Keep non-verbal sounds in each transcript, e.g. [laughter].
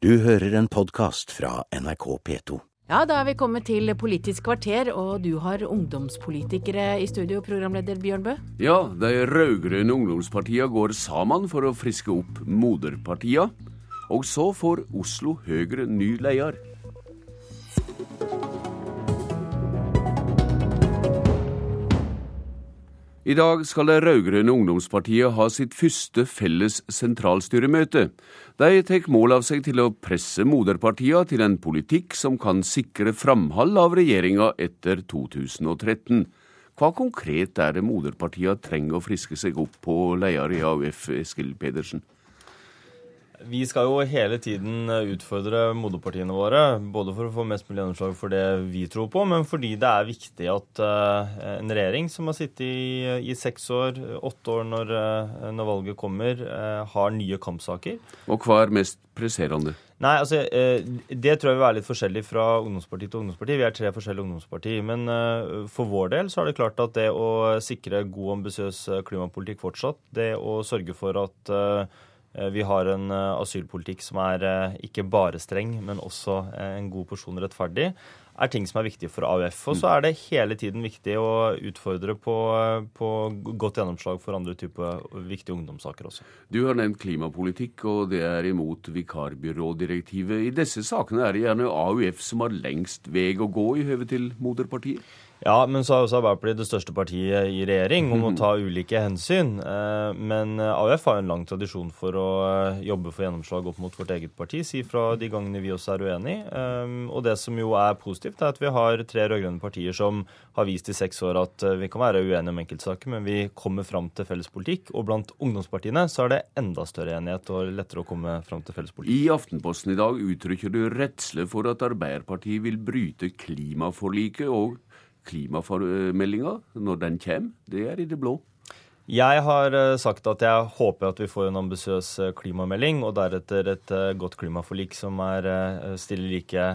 Du hører en podkast fra NRK P2. Ja, da er vi kommet til Politisk kvarter, og du har ungdomspolitikere i studio, programleder Bjørn Bø. Ja, de rød-grønne ungdomspartiene går sammen for å friske opp moderpartiene. Og så får Oslo Høyre ny leder. I dag skal det rød-grønne ungdomspartiet ha sitt første felles sentralstyremøte. De tar mål av seg til å presse moderpartiene til en politikk som kan sikre framhold av regjeringa etter 2013. Hva konkret er det moderpartiene trenger å friske seg opp på, leder i AUF, Eskil Pedersen? Vi skal jo hele tiden utfordre moderpartiene våre, både for å få mest mulig gjennomslag for det vi tror på, men fordi det er viktig at uh, en regjering som har sittet i, i seks år, åtte år når, uh, når valget kommer, har nye kampsaker. Og hva er mest presserende? Nei, altså, Det tror jeg vil være litt forskjellig fra ungdomsparti til ungdomsparti. Vi er tre forskjellige ungdomsparti. Men for vår del så er det klart at det å sikre god, ambisiøs klimapolitikk fortsatt, det å sørge for at Eh, vi har en eh, asylpolitikk som er eh, ikke bare streng, men også en god porsjon rettferdig er ting som er viktige for AUF. Og så er det hele tiden viktig å utfordre på, på godt gjennomslag for andre typer viktige ungdomssaker også. Du har nevnt klimapolitikk, og det er imot vikarbyrådirektivet. I disse sakene er det gjerne AUF som har lengst vei å gå i høve til moderpartiet? Ja, men så er også Arbeiderpartiet det største partiet i regjering om å ta ulike hensyn. Eh, men AUF har jo en lang tradisjon for å eh, jobbe for gjennomslag opp mot vårt eget parti, si fra de gangene vi også er uenig. Eh, og det som jo er positivt, er at vi har tre rød-grønne partier som har vist i seks år at vi kan være uenige om enkeltsaker, men vi kommer fram til felles politikk. Og blant ungdomspartiene så er det enda større enighet og lettere å komme fram til felles politikk. I Aftenposten i dag uttrykker du redsle for at Arbeiderpartiet vil bryte klimaforliket og klimameldinga når den kommer. Det er i det blå. Jeg har eh, sagt at jeg håper at vi får en ambisiøs eh, klimamelding, og deretter et eh, godt klimaforlik som er, stiller like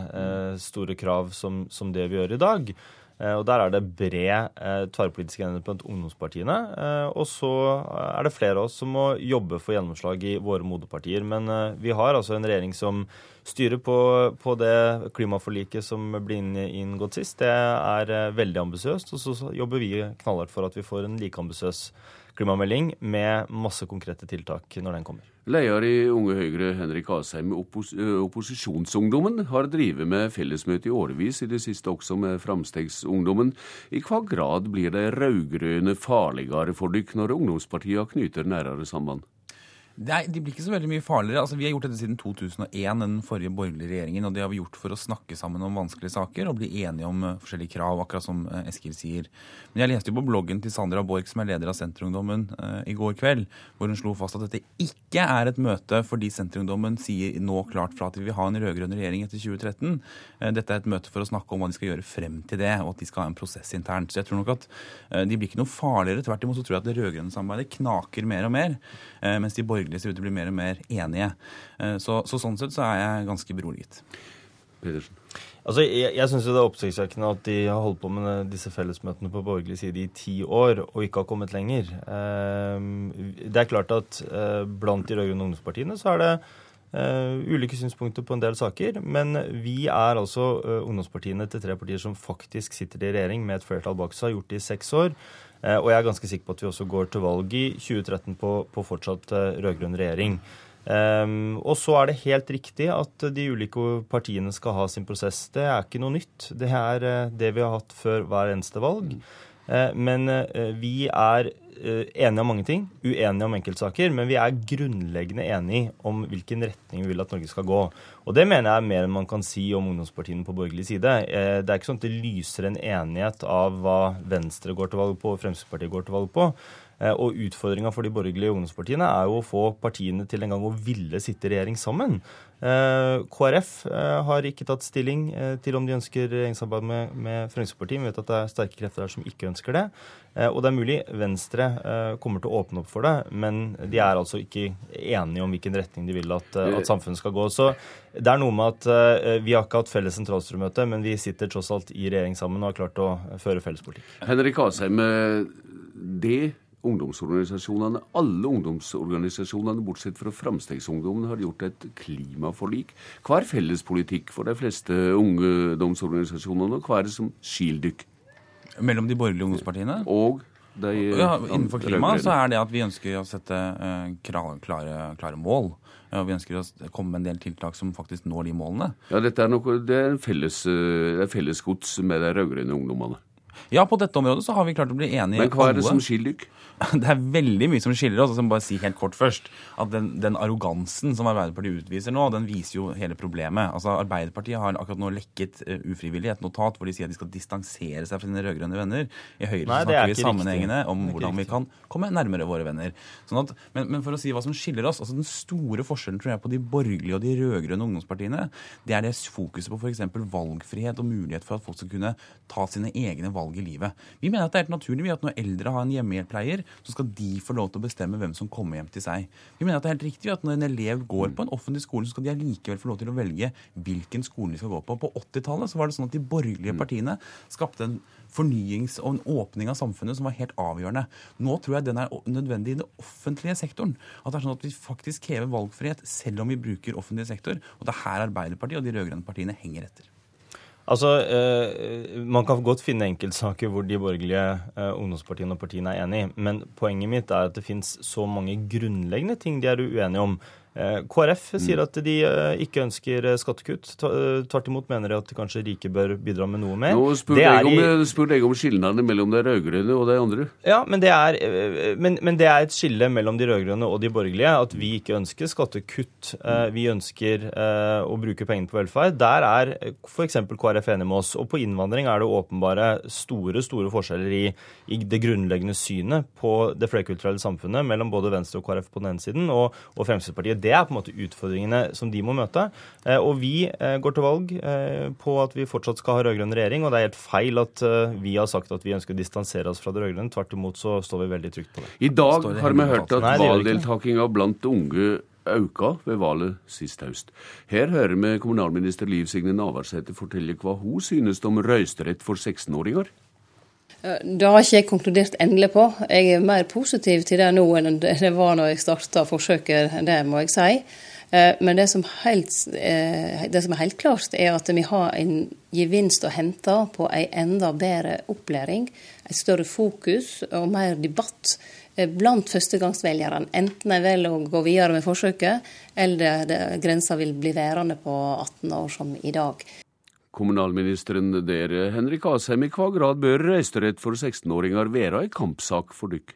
store krav som, som det vi gjør i dag. Eh, og Der er det bred eh, tverrpolitisk enighet blant ungdomspartiene. Eh, og så er det flere av oss som må jobbe for gjennomslag i våre moderpartier. Men vi har altså en regjering som styrer på, på det klimaforliket som ble inngått sist. Det er veldig ambisiøst. Og så jobber vi knallhardt for at vi får en like ambisiøs klimamelding med masse konkrete tiltak når den kommer. Leder i Unge Høyre, Henrik Asheim, oppos opposisjonsungdommen har drevet med fellesmøte i årevis, i det siste også med Framstegsungdommen. I hva grad blir de rød-grønne farligere for dere når ungdomspartiene knyter nærere samband? Nei, De blir ikke så veldig mye farligere. Altså, Vi har gjort dette siden 2001, den forrige borgerlige regjeringen. og Det har vi gjort for å snakke sammen om vanskelige saker og bli enige om uh, forskjellige krav, akkurat som uh, Eskil sier. Men jeg leste jo på bloggen til Sandra Borch, som er leder av Senterungdommen, uh, i går kveld, hvor hun slo fast at dette ikke er et møte fordi Senterungdommen sier nå klart fra at vi vil ha en rød-grønn regjering etter 2013. Dette er et møte for å snakke om hva de skal gjøre frem til det, og at de skal ha en prosess internt. Så jeg tror nok at de blir ikke noe farligere. Tvert imot så tror jeg at det rød-grønne samarbeidet knaker mer og mer, mens de borgerlige ser ut til å bli mer og mer enige. Eh, så, så sånn sett så er jeg ganske beroliget. Pedersen. Altså, Jeg, jeg syns det er oppsiktsvekkende at de har holdt på med disse fellesmøtene på borgerlig side i ti år og ikke har kommet lenger. Eh, det er klart at eh, blant de rød-grønne ungdomspartiene så er det ulike synspunkter på en del saker, men vi er altså ungdomspartiene til tre partier som faktisk sitter i regjering med et flertall bak seg, har gjort det i seks år. Uh, og jeg er ganske sikker på at vi også går til valg i 2013 på, på fortsatt uh, rød-grønn regjering. Um, og så er det helt riktig at de ulike partiene skal ha sin prosess. Det er ikke noe nytt. Det er det vi har hatt før hver eneste valg. Uh, men uh, vi er uh, enige om mange ting, uenige om enkeltsaker. Men vi er grunnleggende enige om hvilken retning vi vil at Norge skal gå. Og det mener jeg er mer enn man kan si om ungdomspartiene på borgerlig side. Eh, det er ikke sånn at det lyser en enighet av hva Venstre går til valg på og Fremskrittspartiet går til valg på. Eh, og utfordringa for de borgerlige ungdomspartiene er jo å få partiene til en gang å ville sitte i regjering sammen. Eh, KrF har ikke tatt stilling til om de ønsker regjeringssamarbeid med, med Fremskrittspartiet. Vi vet at det er sterke krefter der som ikke ønsker det. Og det er mulig Venstre kommer til å åpne opp for det, men de er altså ikke enige om hvilken retning de vil at, at samfunnet skal gå. Så det er noe med at uh, vi har ikke hatt felles sentralstyremøte, men vi sitter tross alt i regjering sammen og har klart å føre felles politikk. Henrik Asheim, det ungdomsorganisasjonene, alle ungdomsorganisasjonene bortsett fra Framstegsungdommen, har gjort et klimaforlik. Hva er felles politikk for de fleste ungdomsorganisasjonene, og hva er det som skiller dere? Mellom de borgerlige ungdomspartiene? Og de ja, Innenfor klima så er det at vi ønsker å sette uh, klare, klare, mål. Og vi ønsker å komme med en del tiltak som faktisk når de målene. Ja, dette er, noe, det er en felles, uh, med de rød-grønne ungdommene. Ja, på dette området så har vi klart å bli enige. Men hva er det som skiller dere? [laughs] Det er veldig mye som skiller oss. og så må jeg bare si helt kort først, at den, den, arrogansen som Arbeiderpartiet utviser nå, den viser jo hele problemet. Altså, Arbeiderpartiet har akkurat nå lekket uh, ufrivillig et notat hvor de sier at de skal distansere seg fra sine rød-grønne venner. I Høyre Nei, snakker vi sammenhengende om hvordan vi kan komme nærmere våre venner. Sånn at, men, men, for å si hva som skiller oss, altså den store forskjellen tror jeg på de borgerlige og de rød-grønne ungdomspartiene, det er det fokuset på f.eks. valgfrihet og mulighet for at folk skal kunne ta sine egne valg i livet. Vi mener at det er helt naturlig at når eldre har en hjemmehjelppleier, så skal de få lov til å bestemme hvem som kommer hjem til seg. Vi mener at det er helt riktig at når en elev går på en offentlig skole, så skal de allikevel få lov til å velge hvilken skole de skal gå på. På 80-tallet var det sånn at de borgerlige mm. partiene skapte en fornyings- og en åpning av samfunnet som var helt avgjørende. Nå tror jeg den er nødvendig i den offentlige sektoren. At det er sånn at vi faktisk krever valgfrihet selv om vi bruker offentlig sektor. Og det er her Arbeiderpartiet og de rød-grønne partiene henger etter. Altså, eh, Man kan godt finne enkeltsaker hvor de borgerlige eh, ungdomspartiene og partiene er enige, men poenget mitt er at det finnes så mange grunnleggende ting de er uenige om. Eh, KrF sier at de eh, ikke ønsker eh, skattekutt. Tvert imot mener de at kanskje rike bør bidra med noe mer. Nå spurte jeg om, spurte jeg om skillnadene mellom de rød-grønne og de andre. Ja, men det, er, men, men det, er, et skille mellom de rød-grønne og de borgerlige. At vi ikke ønsker skattekutt. Vi ønsker å bruke pengene på velferd. Der er f.eks. KrF enig med oss. Og på innvandring er det åpenbare store, store forskjeller i, i det grunnleggende synet på det flerkulturelle samfunnet mellom både Venstre og KrF på den ene siden og, og Fremskrittspartiet det er på en måte utfordringene som de må møte. Eh, og vi eh, går til valg eh, på at vi fortsatt skal ha rød-grønn regjering, og det er helt feil at vi har sagt at vi ønsker å distansere oss fra det rød-grønne. Tvert imot så står vi veldig trygt på det. I dag har vi hørt at valgdeltakinga blant unge auka ved valget sist høst. Her hører vi kommunalminister Liv Signe Navarsete fortelle hva hun synes om røysterett for 16-åringer. Eh, det har ikke jeg konkludert endelig på. Jeg er mer positiv til det nå enn det var når jeg starta forsøket, det må jeg si. Eh, men det som, helt, eh, det som, er helt klart, er at vi har en gevinst å hente på ei enda bedre opplæring. Et større fokus og mer debatt blant førstegangsvelgerne. Enten de velger å gå videre med forsøket, eller grensa vil bli værende på 18 år som i dag. Kommunalministeren der, Henrik Asheim, i hva grad bør reisterett for 16-åringer være ei kampsak for dykk?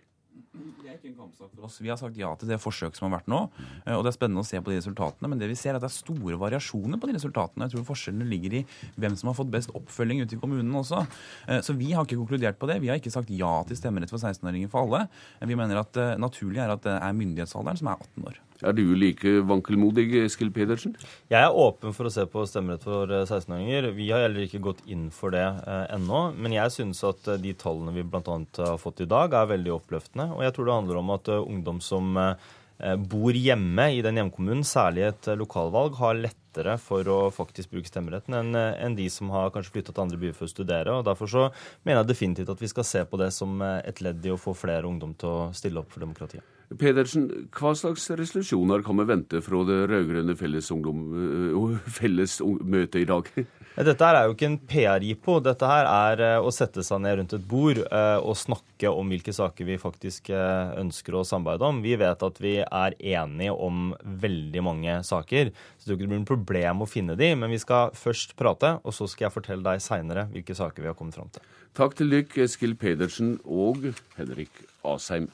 Det er ikke en kampsak for oss. Vi har sagt ja til det forsøket som har vært nå. Eh, og Det er spennende å se på de resultatene. Men det vi ser er at det er store variasjoner på de resultatene. Jeg tror forskjellene ligger i hvem som har fått best oppfølging ute i kommunen også. Eh, så vi har ikke konkludert på det. Vi har ikke sagt ja til stemmerett for 16-åringer for alle. Vi mener at naturlig er at det er myndighetsalderen som er 18 år. Er du like vankelmodig, Eskil Pedersen? Jeg er åpen for å se på stemmerett for 16-åringer. Eh, vi har heller ikke gått inn for det eh, ennå. Men jeg synes at eh, de tallene vi bl.a. har fått i dag, er veldig oppløftende. Og jeg tror det handler om at uh, ungdom som uh, bor hjemme i den hjemkommunen, særlig et lokalvalg, har lettere for å faktisk bruke stemmeretten enn en de som har kanskje flytta til andre byer for å studere. og Derfor så mener jeg definitivt at vi skal se på det som et ledd i å få flere ungdom til å stille opp for demokratiet. Pedersen, hva slags resolusjoner kan vi vente fra det rød-grønne fellesmøtet felles i dag? Dette er jo ikke en PR-jippo. Dette her er å sette seg ned rundt et bord og snakke om hvilke saker vi faktisk ønsker å samarbeide om. Vi vet at vi er enige om veldig mange saker. Så det blir noe problem å finne de, men vi skal først prate, og så skal jeg fortelle deg seinere hvilke saker vi har kommet fram til. Takk til dere, Eskil Pedersen og Henrik Asheim.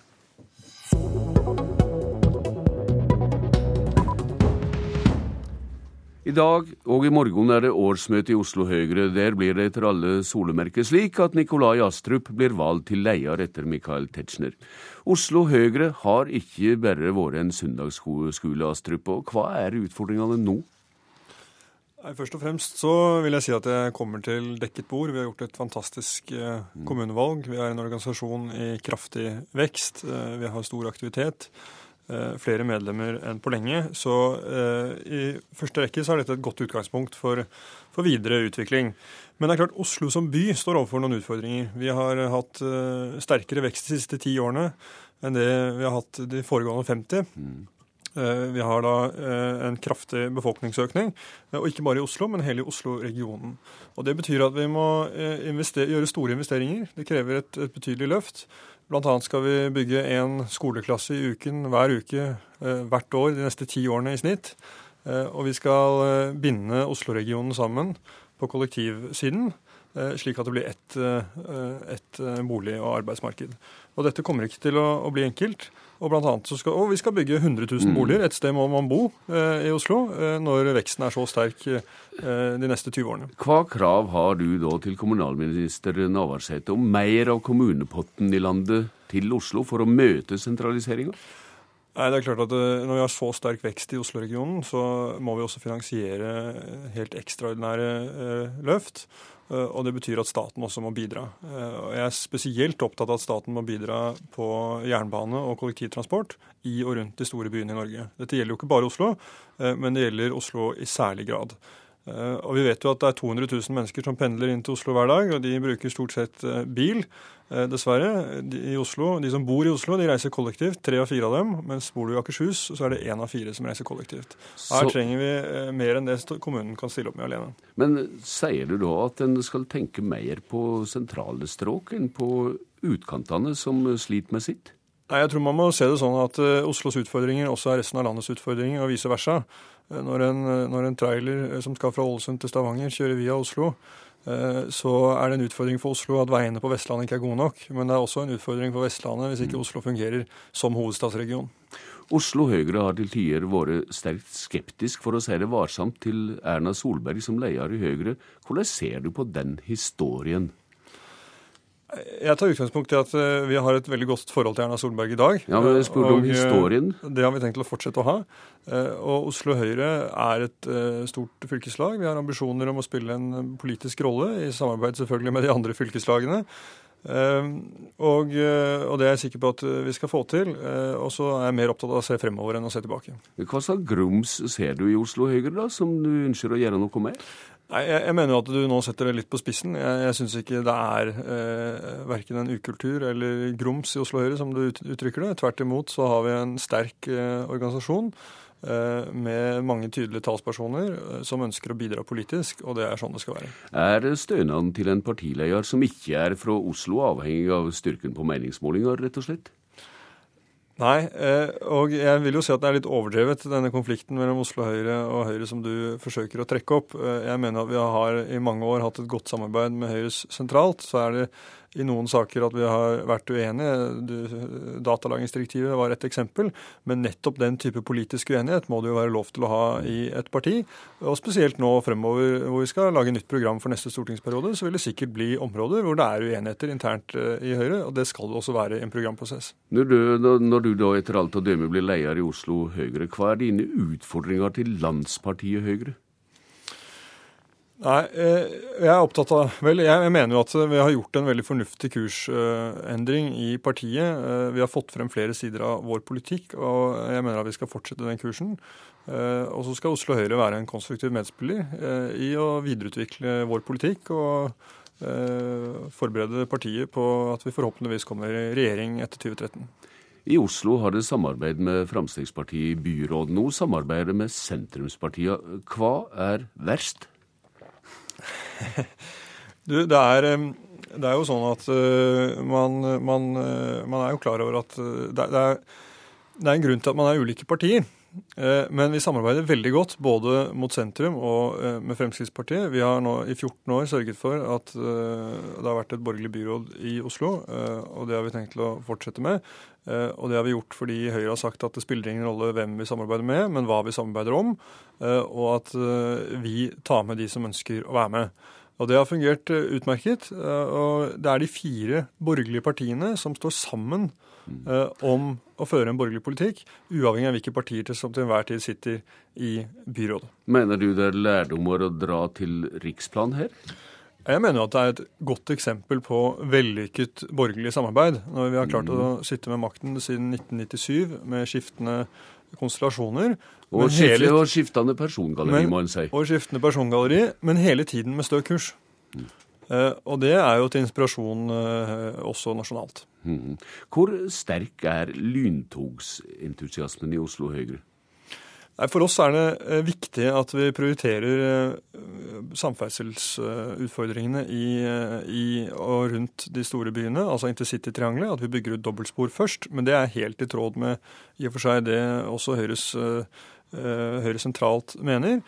I dag og i morgen er det årsmøte i Oslo Høyre. Der blir det etter alle solemerker slik at Nikolai Astrup blir valgt til leder etter Michael Tetzschner. Oslo Høyre har ikke bare vært en søndagsskole, Astrup. Og hva er utfordringene nå? Først og fremst så vil jeg si at jeg kommer til dekket bord. Vi har gjort et fantastisk eh, kommunevalg. Vi er en organisasjon i kraftig vekst. Eh, vi har stor aktivitet. flere medlemmer enn på lenge. Så i første rekke så er dette et godt utgangspunkt for, for videre utvikling. Men det er klart Oslo som by står overfor noen utfordringer. Vi har hatt sterkere vekst de siste ti årene enn det vi har hatt de foregående 50. Eh, vi har da eh, en kraftig befolkningsøkning, eh, og ikke bare i Oslo, men hele Oslo-regionen. Og Det betyr at vi må gjøre store investeringer. Det krever et, et betydelig løft. Blant annet skal vi bygge én skoleklasse i uken hver uke hvert år de neste ti årene i snitt. Og vi skal binde Oslo-regionen sammen på kollektivsiden, slik at det blir ett et bolig- og arbeidsmarked. Og dette kommer ikke til å, å bli enkelt. Og blant annet så skal, og vi skal bygge 100 000 mm. boliger. Et sted må man bo eh, i Oslo eh, når veksten er så sterk eh, de neste 20 årene. Hva krav har du da til kommunalminister Navarsete om mer av kommunepotten i landet til Oslo for å møte sentraliseringa? Nei, det er klart at eh, Når vi har så sterk vekst i Oslo-regionen, så må vi også finansiere helt ekstraordinære eh, løft. Eh, og det betyr at staten også må bidra. Og Jeg er spesielt opptatt av at staten må bidra på jernbane og kollektivtransport i og rundt de store byene i Norge. Dette gjelder jo ikke bare Oslo, men det gjelder Oslo i særlig grad. Og Vi vet jo at det er 200 000 mennesker som pendler inn til Oslo hver dag, og de bruker stort sett bil. Eh, dessverre. De, i Oslo, de som bor i Oslo, de reiser kollektivt. Tre av fire av dem. Mens bor du i Akershus, så er det én av fire som reiser kollektivt. Her så... trenger vi eh, mer enn det kommunen kan stille opp med alene. Men sier du da at en skal tenke mer på sentrale stråk enn på utkantene, som sliter med sitt? Nei, jeg tror man må se det sånn at uh, Oslos utfordringer også er resten av landets utfordringer, og vice versa. Når, en, når en trailer som skal fra Ålesund til Stavanger, kjører via Oslo, Eh, så er det en utfordring for Oslo at veiene på Vestlandet ikke er gode nok. Men det er også en utfordring for Vestlandet hvis ikke Oslo fungerer som hovedstadsregion. Oslo Høyre har til tider vært sterkt skeptisk, for å si det varsomt, til Erna Solberg som leder i Høyre. Hvordan ser du på den historien? Jeg tar utgangspunkt i at eh, vi har et veldig godt forhold til Erna Solberg i dag. Ja, men jeg spurte om eh, historien. Det har vi tenkt å fortsette å ha. Eh, og Oslo Høyre er et stort fylkeslag. Vi har ambisjoner om å spille en politisk rolle, i samarbeid selvfølgelig med de andre fylkeslagene. Og, og, det er jeg sikker på at vi skal få til. Og så er jeg mer opptatt av å se fremover enn å se tilbake. Hva slags grums ser du i Oslo Høyre, da, som du ønsker å gjøre noe med? Nei, jeg, jeg, mener jo at du nå setter det litt på spissen. Jeg, jeg syns ikke det er eh, verken en ukultur eller grums i Oslo Høyre, som du uttrykker det. Tvert imot så har vi en sterk eh, organisasjon eh, med mange tydelige talspersoner eh, som ønsker å bidra politisk, og det er sånn det skal være. Er stønaden til en partileder som ikke er fra Oslo, avhengig av styrken på meningsmålinger, rett og slett? Nei, eh, og jeg vil jo si at det er litt overdrevet, denne konflikten mellom Oslo Høyre og Høyre som du forsøker å trekke opp. Eh, jeg mener at vi har i mange år hatt et godt samarbeid med Høyres sentralt. Så er det i noen saker at vi har vært uenige. Datalagringsdirektivet var et eksempel. Men nettopp den type politisk uenighet må det jo være lov til å ha i et parti. Og spesielt nå fremover hvor vi skal lage nytt program for neste stortingsperiode, så vil det sikkert bli områder hvor det er uenigheter internt eh, i Høyre. Og det skal det også være i en programprosess. Når du, når du da etter alt å dømme blir leder i Oslo Høyre, hva er dine utfordringer til landspartiet Høyre? Nei, eh, jeg er opptatt av Vel, jeg mener jo at vi har gjort en veldig fornuftig kursendring i partiet. Eh, vi har fått frem flere sider av vår politikk, og jeg mener at vi skal fortsette den kursen. Eh, og så skal Oslo Høyre være en konstruktiv medspiller i å videreutvikle vår politikk og forberede partiet på at vi forhåpentligvis kommer i regjering etter 2013. I Oslo har det samarbeid med Fremskrittspartiet i byråd. Nå samarbeider det med sentrumspartiene. Hva er verst? [laughs] du, det er, det er, jo sånn at uh, man, man, uh, man, er jo klar over at det, det, er, det, er, en grunn til at man er ulike partier. Men vi samarbeider veldig godt både mot sentrum og med Fremskrittspartiet. Vi har nå i 14 år sørget for at det har vært et borgerlig byråd i Oslo, og det har vi tenkt til å fortsette med. Og det har vi gjort fordi Høyre har sagt at det spiller ingen rolle hvem vi samarbeider med, men hva vi samarbeider om, og at vi tar med de som ønsker å være med. Og det har fungert eh, utmerket. Eh, og det er de fire borgerlige partiene som står sammen eh, om å føre en borgerlig politikk, uavhengig av hvilke partier som til enhver tid sitter i byrådet. Mener du det er lærdommer å dra til riksplan her? Jeg mener at det er et godt eksempel på vellykket borgerlig samarbeid. Når vi har klart å Mm. sitte med makten siden 1997 med skiftende konstellasjoner. Og, hele- og skiftende persongalleri, må en si. og skiftende persongalleri, men hele tiden med stø kurs. Eh, og det er jo til inspirasjon eh, også nasjonalt. Mm. Hvor sterk er lyntogsentusiasmen i Oslo Høyre? For oss er det eh, viktig at vi prioriterer eh, samferdselsutfordringene i, eh, i og rundt de store byene, altså intercitytriangelet. At vi bygger ut dobbeltspor først. Men det er helt i tråd med i og for seg det også Høyres, Høyre sentralt mener.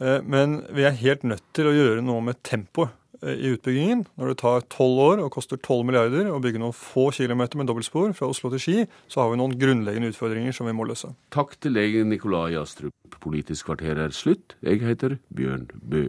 Men vi er helt nødt til å gjøre noe med tempoet i utbyggingen. Når det tar tolv år og koster 12 milliarder å bygge noen få kilometer med dobbeltspor fra Oslo til Ski, så har vi noen grunnleggende utfordringer som vi må løse. Takk til deg, Nikolai Astrup. Politisk kvarter er slutt. Jeg heter Bjørn Bø.